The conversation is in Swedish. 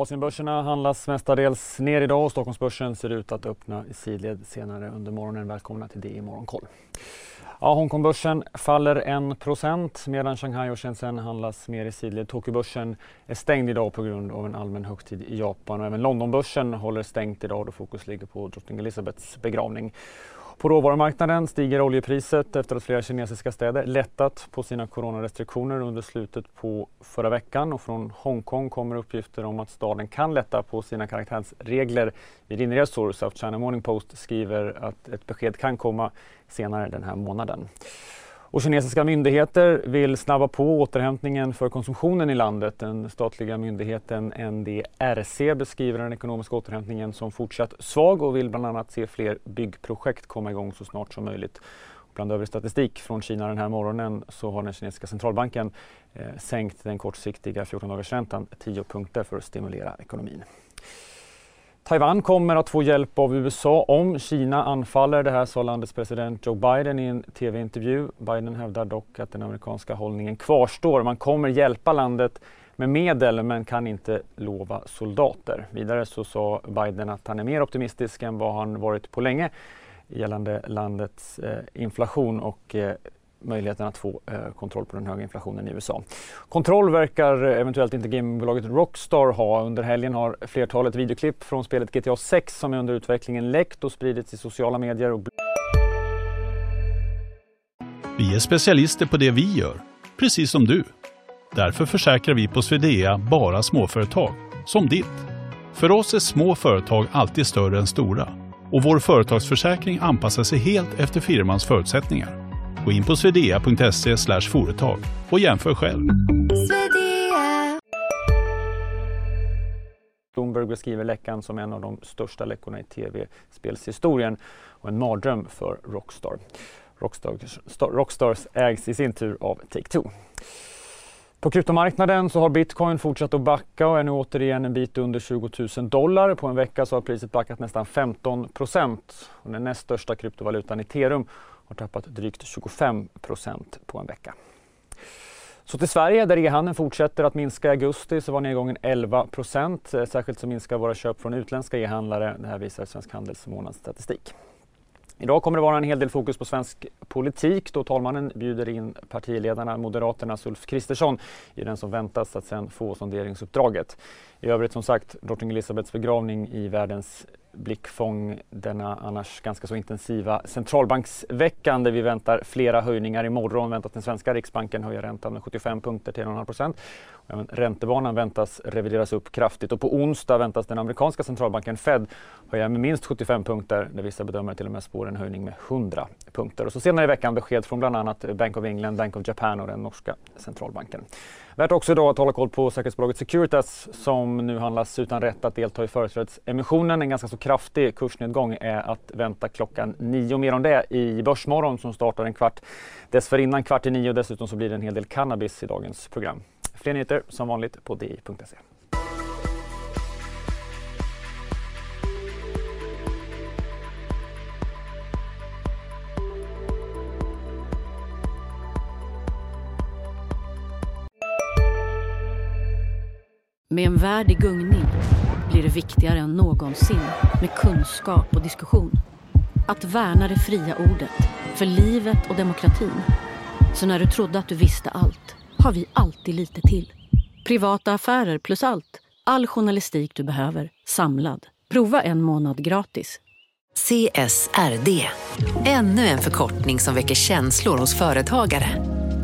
Asienbörserna handlas mestadels ner idag och Stockholmsbörsen ser ut att öppna i sidled senare under morgonen. Välkomna till det i Morgonkoll. Ja, Hongkongbörsen faller 1% medan Shanghai och Shenzhen handlas mer i sidled. Tokyobörsen är stängd idag på grund av en allmän högtid i Japan och även Londonbörsen håller stängt idag då fokus ligger på drottning Elizabeths begravning. På råvarumarknaden stiger oljepriset efter att flera kinesiska städer lättat på sina coronarestriktioner under slutet på förra veckan och från Hongkong kommer uppgifter om att staden kan lätta på sina karaktärsregler vid inresor. South China Morning Post skriver att ett besked kan komma senare den här månaden. Och kinesiska myndigheter vill snabba på återhämtningen för konsumtionen i landet. Den statliga myndigheten NDRC beskriver den ekonomiska återhämtningen som fortsatt svag och vill bland annat se fler byggprojekt komma igång så snart som möjligt. Bland övrig statistik från Kina den här morgonen så har den kinesiska centralbanken eh, sänkt den kortsiktiga 14-dagarsräntan 10 punkter för att stimulera ekonomin. Taiwan kommer att få hjälp av USA om Kina anfaller. Det här sa landets president Joe Biden i en tv-intervju. Biden hävdar dock att den amerikanska hållningen kvarstår. Man kommer hjälpa landet med medel men kan inte lova soldater. Vidare så sa Biden att han är mer optimistisk än vad han varit på länge gällande landets eh, inflation och eh, möjligheten att få eh, kontroll på den höga inflationen i USA. Kontroll verkar eventuellt inte gamebolaget Rockstar ha. Under helgen har flertalet videoklipp från spelet GTA 6 som är under utvecklingen läckt och spridits i sociala medier. Och... Vi är specialister på det vi gör, precis som du. Därför försäkrar vi på Swedea bara småföretag, som ditt. För oss är små företag alltid större än stora och vår företagsförsäkring anpassar sig helt efter firmans förutsättningar. Gå in på swedea.se företag och jämför själv. Bloomberg beskriver läckan som en av de största läckorna i tv-spelshistorien och en mardröm för Rockstar. Rockstars, Rockstars ägs i sin tur av Take-Two. På kryptomarknaden så har bitcoin fortsatt att backa och är nu återigen en bit under 20 000 dollar. På en vecka så har priset backat nästan 15 procent. Den näst största kryptovalutan ethereum har tappat drygt 25 procent på en vecka. Så till Sverige där e-handeln fortsätter att minska i augusti så var nedgången 11 procent. Särskilt så minskar våra köp från utländska e-handlare. Det här visar Svensk Handels månadsstatistik. Idag kommer det vara en hel del fokus på svensk politik då talmannen bjuder in partiledarna Moderaternas Ulf Kristersson i den som väntas att sen få sonderingsuppdraget. I övrigt som sagt drottning Elisabeths begravning i världens blickfång denna annars ganska så intensiva centralbanksveckan där vi väntar flera höjningar. Imorgon väntas den svenska riksbanken höja räntan med 75 punkter till 1,5 procent. Även räntebanan väntas revideras upp kraftigt och på onsdag väntas den amerikanska centralbanken Fed höja med minst 75 punkter där vissa bedömare till och med spår en höjning med 100 punkter. Och så senare i veckan besked från bland annat Bank of England, Bank of Japan och den norska centralbanken. Värt också idag att hålla koll på säkerhetsbolaget Securitas som nu handlas utan rätt att delta i företrädesemissionen. En ganska så kraftig kursnedgång är att vänta klockan nio. Mer om det i Börsmorgon som startar en kvart dessförinnan kvart i nio. Dessutom så blir det en hel del cannabis i dagens program. Fler nyheter som vanligt på di.se. Med en värld i gungning blir det viktigare än någonsin med kunskap och diskussion. Att värna det fria ordet, för livet och demokratin. Så när du trodde att du visste allt, har vi alltid lite till. Privata affärer plus allt. All journalistik du behöver, samlad. Prova en månad gratis. CSRD, ännu en förkortning som väcker känslor hos företagare.